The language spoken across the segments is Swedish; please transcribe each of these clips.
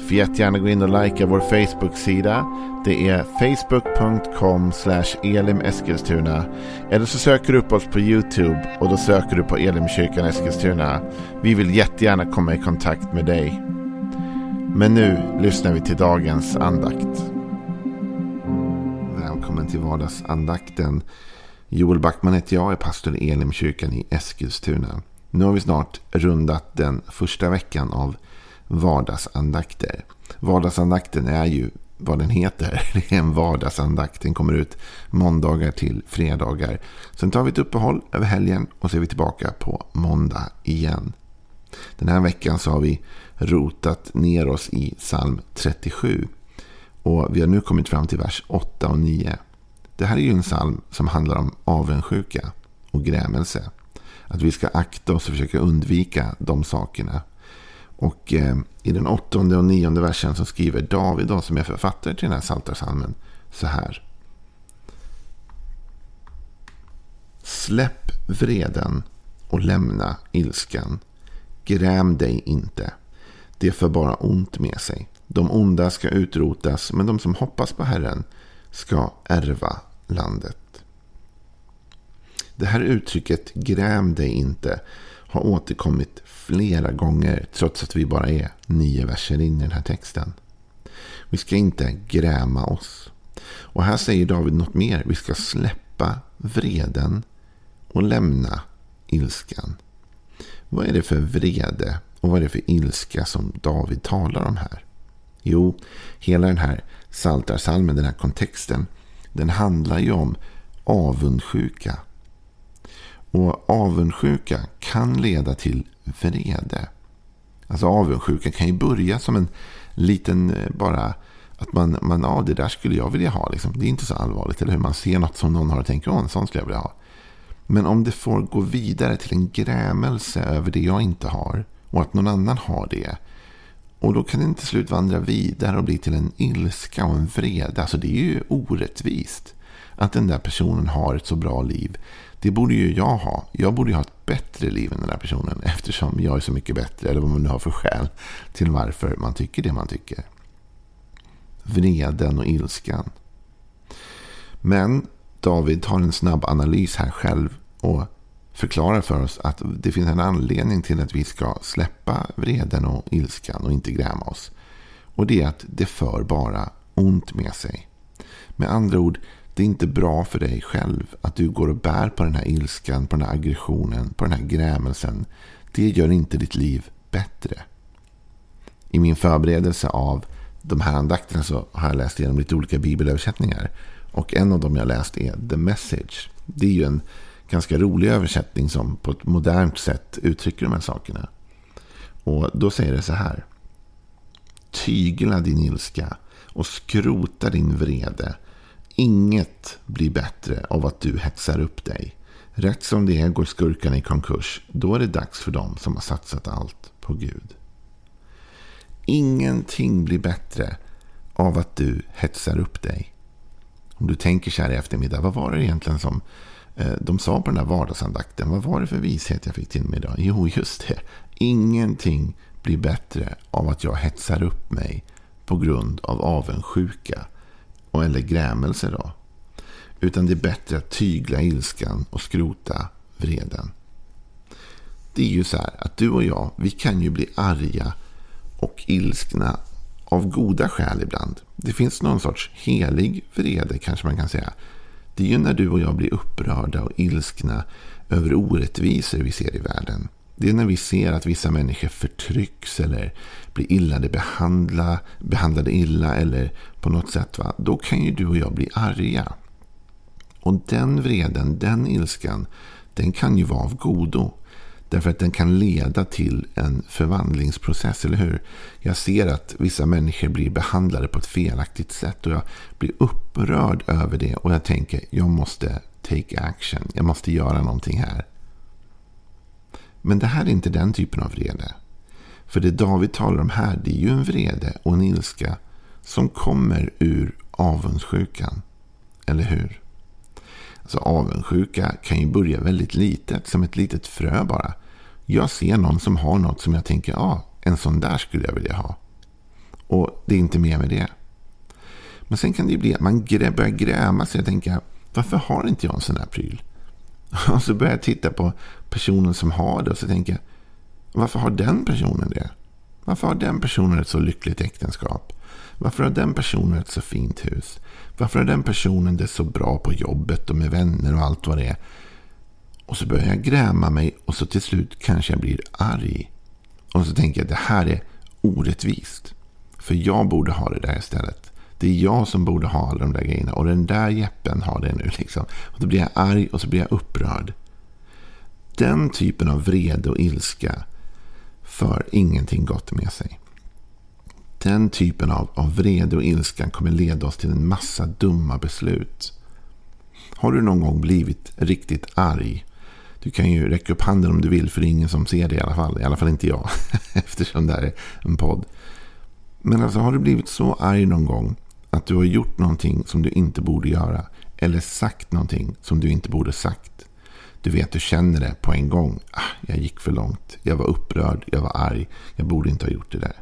Får jättegärna gå in och likea vår Facebook-sida. Det är facebook.com elimeskilstuna. Eller så söker du upp oss på YouTube och då söker du på Elimkyrkan Eskilstuna. Vi vill jättegärna komma i kontakt med dig. Men nu lyssnar vi till dagens andakt. Välkommen till vardagsandakten. Joel Backman heter jag, är pastor i Elimkyrkan i Eskilstuna. Nu har vi snart rundat den första veckan av vardagsandakter. Vardagsandakten är ju vad den heter. Det är en vardagsandakt. Den kommer ut måndagar till fredagar. Sen tar vi ett uppehåll över helgen och så är vi tillbaka på måndag igen. Den här veckan så har vi rotat ner oss i psalm 37. Och vi har nu kommit fram till vers 8 och 9. Det här är ju en psalm som handlar om avundsjuka och grämelse. Att vi ska akta oss och försöka undvika de sakerna. Och eh, i den åttonde och nionde versen så skriver David, då, som är författare till den här Psaltarpsalmen, så här. Släpp vreden och lämna ilskan. Gräm dig inte. Det för bara ont med sig. De onda ska utrotas, men de som hoppas på Herren ska ärva landet. Det här uttrycket gräm dig inte har återkommit flera gånger trots att vi bara är nio verser in i den här texten. Vi ska inte gräma oss. Och här säger David något mer. Vi ska släppa vreden och lämna ilskan. Vad är det för vrede och vad är det för ilska som David talar om här? Jo, hela den här saltarsalmen, den här kontexten, den handlar ju om avundsjuka och avundsjuka kan leda till vrede. Alltså avundsjuka kan ju börja som en liten eh, bara att man, man ja det där skulle jag vilja ha. Liksom. Det är inte så allvarligt. Eller hur? Man ser något som någon har och tänker, åh en sån skulle jag vilja ha. Men om det får gå vidare till en grämelse över det jag inte har. Och att någon annan har det. Och då kan det till slut vandra vidare och bli till en ilska och en vrede. Alltså det är ju orättvist. Att den där personen har ett så bra liv. Det borde ju jag ha. Jag borde ju ha ett bättre liv än den där personen. Eftersom jag är så mycket bättre. Eller vad man nu har för skäl till varför man tycker det man tycker. Vreden och ilskan. Men David tar en snabb analys här själv. Och förklarar för oss att det finns en anledning till att vi ska släppa vreden och ilskan och inte gräma oss. Och det är att det för bara ont med sig. Med andra ord, det är inte bra för dig själv att du går och bär på den här ilskan, på den här aggressionen, på den här grämelsen. Det gör inte ditt liv bättre. I min förberedelse av de här andakterna så har jag läst igenom lite olika bibelöversättningar. Och en av dem jag läst är The Message. Det är ju en ganska rolig översättning som på ett modernt sätt uttrycker de här sakerna. Och då säger det så här. Tygla din ilska och skrota din vrede Inget blir bättre av att du hetsar upp dig. Rätt som det är går skurkarna i konkurs. Då är det dags för dem som har satsat allt på Gud. Ingenting blir bättre av att du hetsar upp dig. Om du tänker så här i eftermiddag, vad var det egentligen som eh, de sa på den där vardagsandakten? Vad var det för vishet jag fick till mig idag? Jo, just det. Ingenting blir bättre av att jag hetsar upp mig på grund av avundsjuka eller grämelse då. Utan det är bättre att tygla ilskan och skrota vreden. Det är ju så här att du och jag, vi kan ju bli arga och ilskna av goda skäl ibland. Det finns någon sorts helig vrede kanske man kan säga. Det är ju när du och jag blir upprörda och ilskna över orättvisor vi ser i världen. Det är när vi ser att vissa människor förtrycks eller blir illa behandla, behandlade illa eller på något sätt. Va? Då kan ju du och jag bli arga. Och den vreden, den ilskan, den kan ju vara av godo. Därför att den kan leda till en förvandlingsprocess, eller hur? Jag ser att vissa människor blir behandlade på ett felaktigt sätt och jag blir upprörd över det och jag tänker jag måste take action. Jag måste göra någonting här. Men det här är inte den typen av vrede. För det David talar om här, det är ju en vrede och en ilska som kommer ur avundsjukan. Eller hur? Alltså avundsjuka kan ju börja väldigt litet, som ett litet frö bara. Jag ser någon som har något som jag tänker, ja, ah, en sån där skulle jag vilja ha. Och det är inte mer med det. Men sen kan det ju bli att man börjar gräma sig och tänka, varför har inte jag en sån här pryl? Och så börjar jag titta på personen som har det och så tänker jag, varför har den personen det? Varför har den personen ett så lyckligt äktenskap? Varför har den personen ett så fint hus? Varför har den personen det så bra på jobbet och med vänner och allt vad det är? Och så börjar jag gräma mig och så till slut kanske jag blir arg. Och så tänker jag att det här är orättvist. För jag borde ha det där istället. Det är jag som borde ha alla de där grejerna. Och den där jeppen har det nu. Liksom. Och då blir jag arg och så blir jag upprörd. Den typen av vrede och ilska för ingenting gott med sig. Den typen av, av vrede och ilska kommer leda oss till en massa dumma beslut. Har du någon gång blivit riktigt arg? Du kan ju räcka upp handen om du vill för det är ingen som ser det i alla fall. I alla fall inte jag. Eftersom det här är en podd. Men alltså har du blivit så arg någon gång att du har gjort någonting som du inte borde göra. Eller sagt någonting som du inte borde sagt. Du vet, du känner det på en gång. Ah, jag gick för långt. Jag var upprörd. Jag var arg. Jag borde inte ha gjort det där.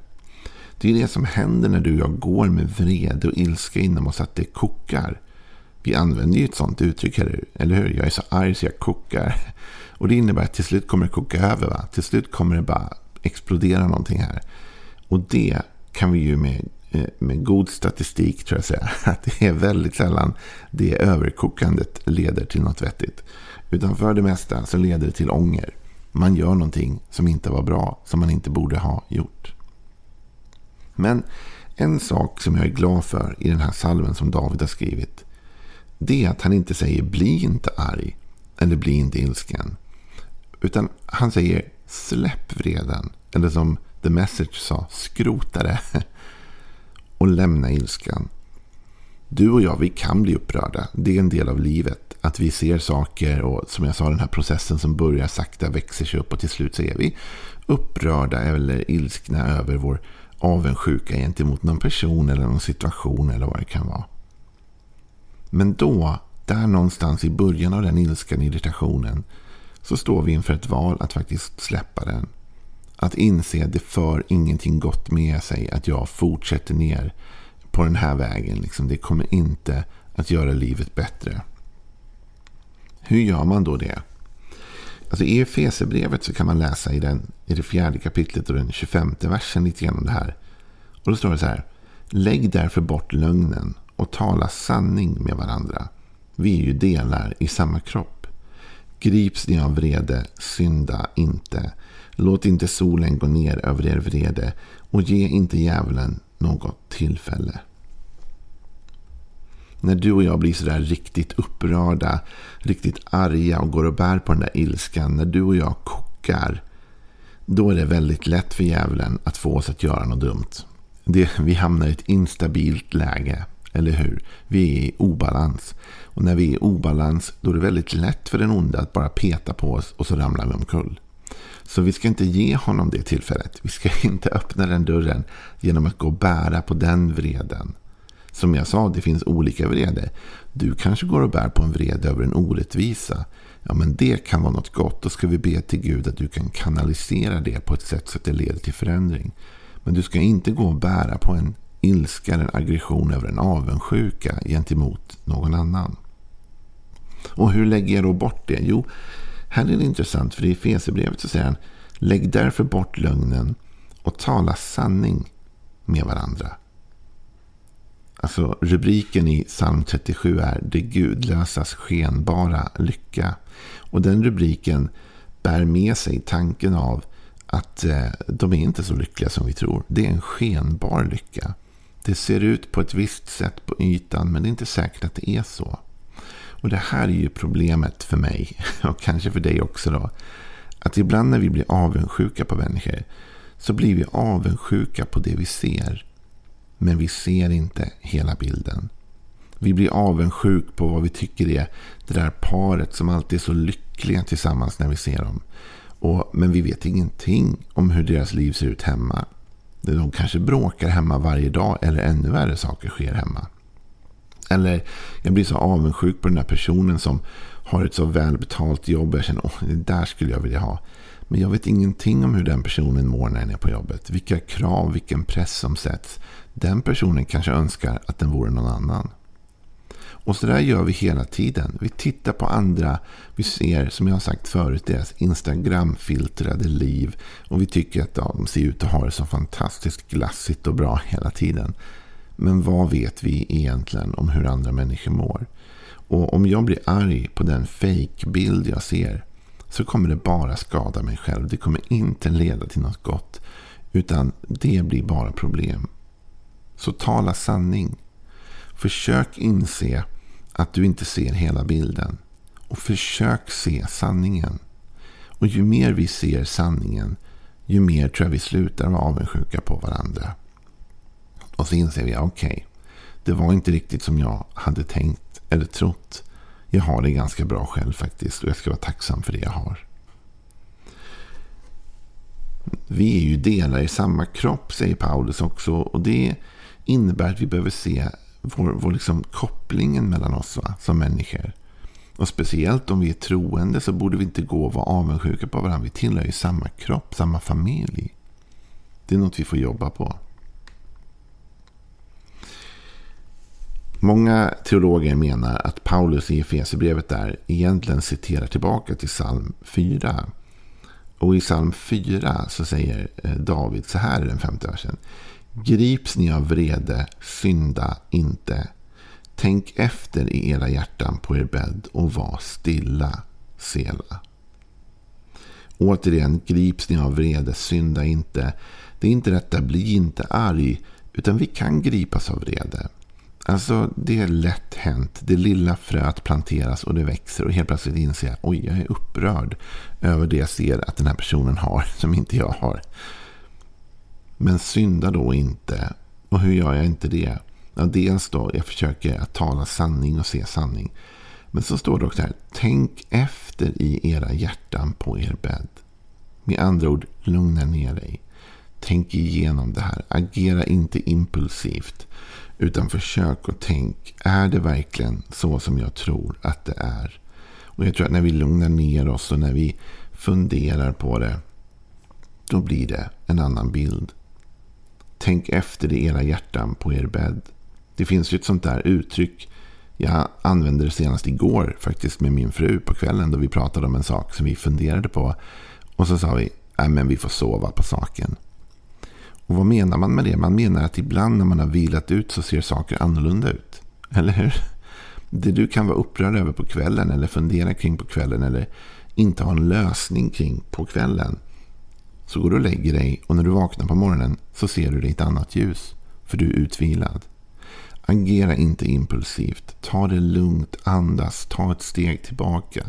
Det är det som händer när du och jag går med vrede och ilska inom oss. Att det kokar. Vi använder ju ett sånt uttryck, eller hur? Jag är så arg så jag kokar. Och det innebär att till slut kommer det koka över. Va? Till slut kommer det bara explodera någonting här. Och det kan vi ju med, eh, med god statistik tror jag säga. Att det är väldigt sällan det överkokandet leder till något vettigt. Utan för det mesta så leder det till ånger. Man gör någonting som inte var bra, som man inte borde ha gjort. Men en sak som jag är glad för i den här salven som David har skrivit. Det är att han inte säger bli inte arg. Eller bli inte ilsken. Utan han säger släpp vreden. Eller som The Message sa, skrota det. Och lämna ilskan. Du och jag, vi kan bli upprörda. Det är en del av livet. Att vi ser saker och som jag sa, den här processen som börjar sakta växer sig upp och till slut så är vi upprörda eller ilskna över vår avundsjuka gentemot någon person eller någon situation eller vad det kan vara. Men då, där någonstans i början av den ilskan, irritationen, så står vi inför ett val att faktiskt släppa den. Att inse att det för ingenting gott med sig att jag fortsätter ner på den här vägen. Liksom, det kommer inte att göra livet bättre. Hur gör man då det? Alltså I Efesierbrevet så kan man läsa i, den, i det fjärde kapitlet och den 25 versen lite grann om det här. Och då står det så här. Lägg därför bort lögnen och tala sanning med varandra. Vi är ju delar i samma kropp. Grips ni av vrede, synda inte. Låt inte solen gå ner över er vrede och ge inte djävulen något tillfälle. När du och jag blir sådär riktigt upprörda, riktigt arga och går och bär på den där ilskan. När du och jag kokar. Då är det väldigt lätt för djävulen att få oss att göra något dumt. Det, vi hamnar i ett instabilt läge. Eller hur? Vi är i obalans. Och när vi är i obalans då är det väldigt lätt för den onde att bara peta på oss och så ramlar vi omkull. Så vi ska inte ge honom det tillfället. Vi ska inte öppna den dörren genom att gå och bära på den vreden. Som jag sa, det finns olika vrede. Du kanske går och bär på en vrede över en orättvisa. Ja, men det kan vara något gott. Då ska vi be till Gud att du kan kanalisera det på ett sätt så att det leder till förändring. Men du ska inte gå och bära på en ilska, en aggression över en avundsjuka gentemot någon annan. Och hur lägger jag då bort det? Jo, här är det intressant för i Efesierbrevet så säger han Lägg därför bort lögnen och tala sanning med varandra. Alltså rubriken i psalm 37 är Det gudlösas skenbara lycka. Och den rubriken bär med sig tanken av att eh, de är inte så lyckliga som vi tror. Det är en skenbar lycka. Det ser ut på ett visst sätt på ytan men det är inte säkert att det är så. Och det här är ju problemet för mig och kanske för dig också då. Att ibland när vi blir avundsjuka på människor så blir vi avundsjuka på det vi ser. Men vi ser inte hela bilden. Vi blir avundsjuk på vad vi tycker är det där paret som alltid är så lyckliga tillsammans när vi ser dem. Och, men vi vet ingenting om hur deras liv ser ut hemma. De kanske bråkar hemma varje dag eller ännu värre saker sker hemma. Eller jag blir så avundsjuk på den där personen som har ett så välbetalt jobb. Jag känner att det där skulle jag vilja ha. Men jag vet ingenting om hur den personen mår när den är på jobbet. Vilka krav, vilken press som sätts. Den personen kanske önskar att den vore någon annan. Och så där gör vi hela tiden. Vi tittar på andra. Vi ser, som jag har sagt förut, deras Instagram-filtrade liv. Och vi tycker att ja, de ser ut att ha det så fantastiskt glassigt och bra hela tiden. Men vad vet vi egentligen om hur andra människor mår? Och om jag blir arg på den fake-bild jag ser så kommer det bara skada mig själv. Det kommer inte leda till något gott. Utan det blir bara problem. Så tala sanning. Försök inse att du inte ser hela bilden. Och försök se sanningen. Och ju mer vi ser sanningen, ju mer tror jag vi slutar vara avundsjuka på varandra. Och så inser vi, okej, okay, det var inte riktigt som jag hade tänkt eller trott. Jag har det ganska bra själv faktiskt och jag ska vara tacksam för det jag har. Vi är ju delar i samma kropp, säger Paulus också. Och det innebär att vi behöver se vår, vår liksom kopplingen mellan oss va, som människor. Och speciellt om vi är troende så borde vi inte gå och vara avundsjuka på varandra. Vi tillhör ju samma kropp, samma familj. Det är något vi får jobba på. Många teologer menar att Paulus i Efesierbrevet där egentligen citerar tillbaka till psalm 4. Och i psalm 4 så säger eh, David så här i den femte versen. Grips ni av vrede, synda inte. Tänk efter i era hjärtan på er bädd och var stilla, Sela. Återigen, grips ni av vrede, synda inte. Det är inte detta, bli inte arg, utan vi kan gripas av vrede. Alltså det är lätt hänt. Det lilla fröet planteras och det växer och helt plötsligt inser jag oj, jag är upprörd över det jag ser att den här personen har som inte jag har. Men synda då inte. Och hur gör jag inte det? Ja, dels då, jag försöker att tala sanning och se sanning. Men så står det också här, tänk efter i era hjärtan på er bädd. Med andra ord, lugna ner dig. Tänk igenom det här. Agera inte impulsivt. Utan försök och tänk, är det verkligen så som jag tror att det är? Och jag tror att när vi lugnar ner oss och när vi funderar på det, då blir det en annan bild. Tänk efter i era hjärtan på er bädd. Det finns ju ett sånt där uttryck. Jag använde det senast igår faktiskt med min fru på kvällen då vi pratade om en sak som vi funderade på. Och så sa vi, nej men vi får sova på saken. Och vad menar man med det? Man menar att ibland när man har vilat ut så ser saker annorlunda ut. Eller hur? Det du kan vara upprörd över på kvällen eller fundera kring på kvällen eller inte ha en lösning kring på kvällen. Så går du och lägger dig och när du vaknar på morgonen så ser du det i ett annat ljus. För du är utvilad. Agera inte impulsivt. Ta det lugnt, andas, ta ett steg tillbaka.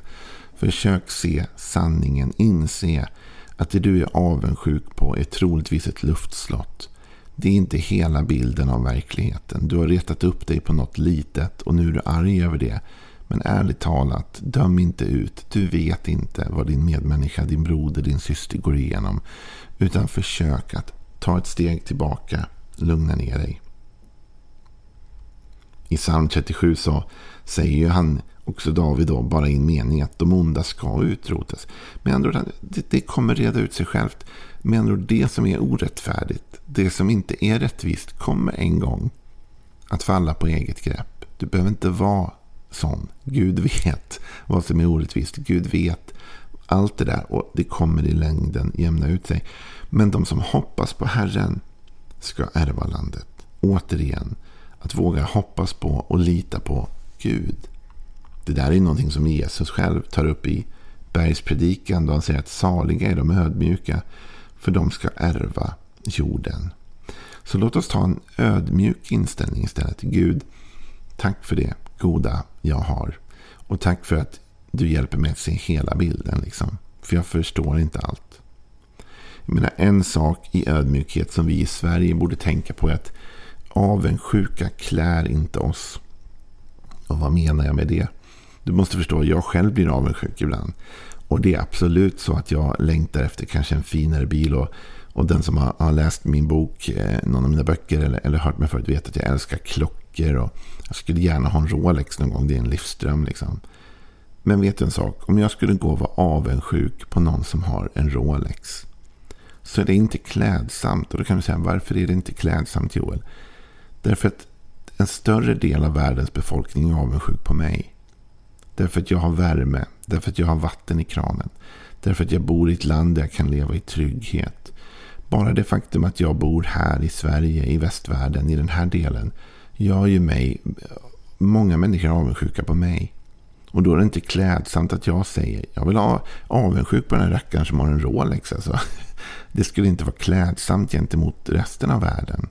Försök se sanningen, inse att det du är avundsjuk på är troligtvis ett luftslott. Det är inte hela bilden av verkligheten. Du har retat upp dig på något litet och nu är du arg över det. Men ärligt talat, döm inte ut. Du vet inte vad din medmänniska, din broder, din syster går igenom. Utan försök att ta ett steg tillbaka, lugna ner dig. I psalm 37 så säger ju han också David då bara i en mening att de onda ska utrotas. Med andra ord, det, det kommer reda ut sig självt. Med andra ord, det som är orättfärdigt, det som inte är rättvist kommer en gång att falla på eget grepp. Du behöver inte vara sån. Gud vet vad som är orättvist. Gud vet allt det där och det kommer i längden jämna ut sig. Men de som hoppas på Herren ska ärva landet. Återigen, att våga hoppas på och lita på Gud. Det där är någonting som Jesus själv tar upp i bergspredikan då han säger att saliga är de ödmjuka för de ska ärva jorden. Så låt oss ta en ödmjuk inställning istället. till Gud, tack för det goda jag har. Och tack för att du hjälper mig att se hela bilden. Liksom. För jag förstår inte allt. Jag menar, en sak i ödmjukhet som vi i Sverige borde tänka på är att avundsjuka klär inte oss. Och vad menar jag med det? Du måste förstå, jag själv blir avundsjuk ibland. Och det är absolut så att jag längtar efter kanske en finare bil. Och, och den som har, har läst min bok, eh, någon av mina böcker eller, eller hört mig förut vet att jag älskar klockor. Och jag skulle gärna ha en Rolex någon gång. Det är en livsdröm liksom. Men vet du en sak? Om jag skulle gå och vara avundsjuk på någon som har en Rolex. Så är det inte klädsamt. Och då kan du säga, varför är det inte klädsamt Joel? Därför att en större del av världens befolkning är avundsjuk på mig. Därför att jag har värme. Därför att jag har vatten i kranen. Därför att jag bor i ett land där jag kan leva i trygghet. Bara det faktum att jag bor här i Sverige, i västvärlden, i den här delen. Gör ju mig, många människor är avundsjuka på mig. Och då är det inte klädsamt att jag säger jag vill ha avundsjuk på den här rackaren som har en Rolex. Alltså. Det skulle inte vara klädsamt gentemot resten av världen.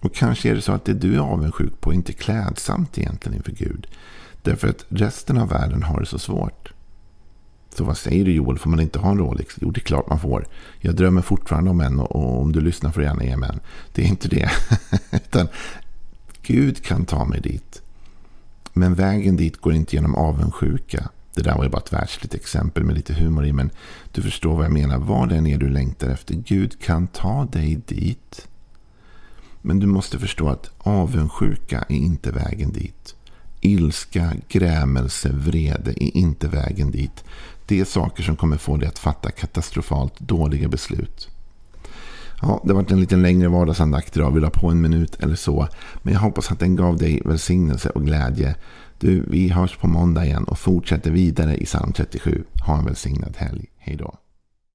Och kanske är det så att det du är avundsjuk på är inte klädsamt egentligen inför Gud. Därför att resten av världen har det så svårt. Så vad säger du Joel, får man inte ha en Rolex? Jo, det är klart man får. Jag drömmer fortfarande om en och om du lyssnar får du gärna ge mig en. Det är inte det. Utan Gud kan ta mig dit. Men vägen dit går inte genom avundsjuka. Det där var ju bara ett världsligt exempel med lite humor i. Men du förstår vad jag menar. Vad det än är du längtar efter. Gud kan ta dig dit. Men du måste förstå att avundsjuka är inte vägen dit. Ilska, grämelse, vrede är inte vägen dit. Det är saker som kommer få dig att fatta katastrofalt dåliga beslut. Ja, det var varit en lite längre vardagsandakt idag. Vi la på en minut eller så. Men jag hoppas att den gav dig välsignelse och glädje. Du, vi hörs på måndag igen och fortsätter vidare i psalm 37. Ha en välsignad helg. Hej då.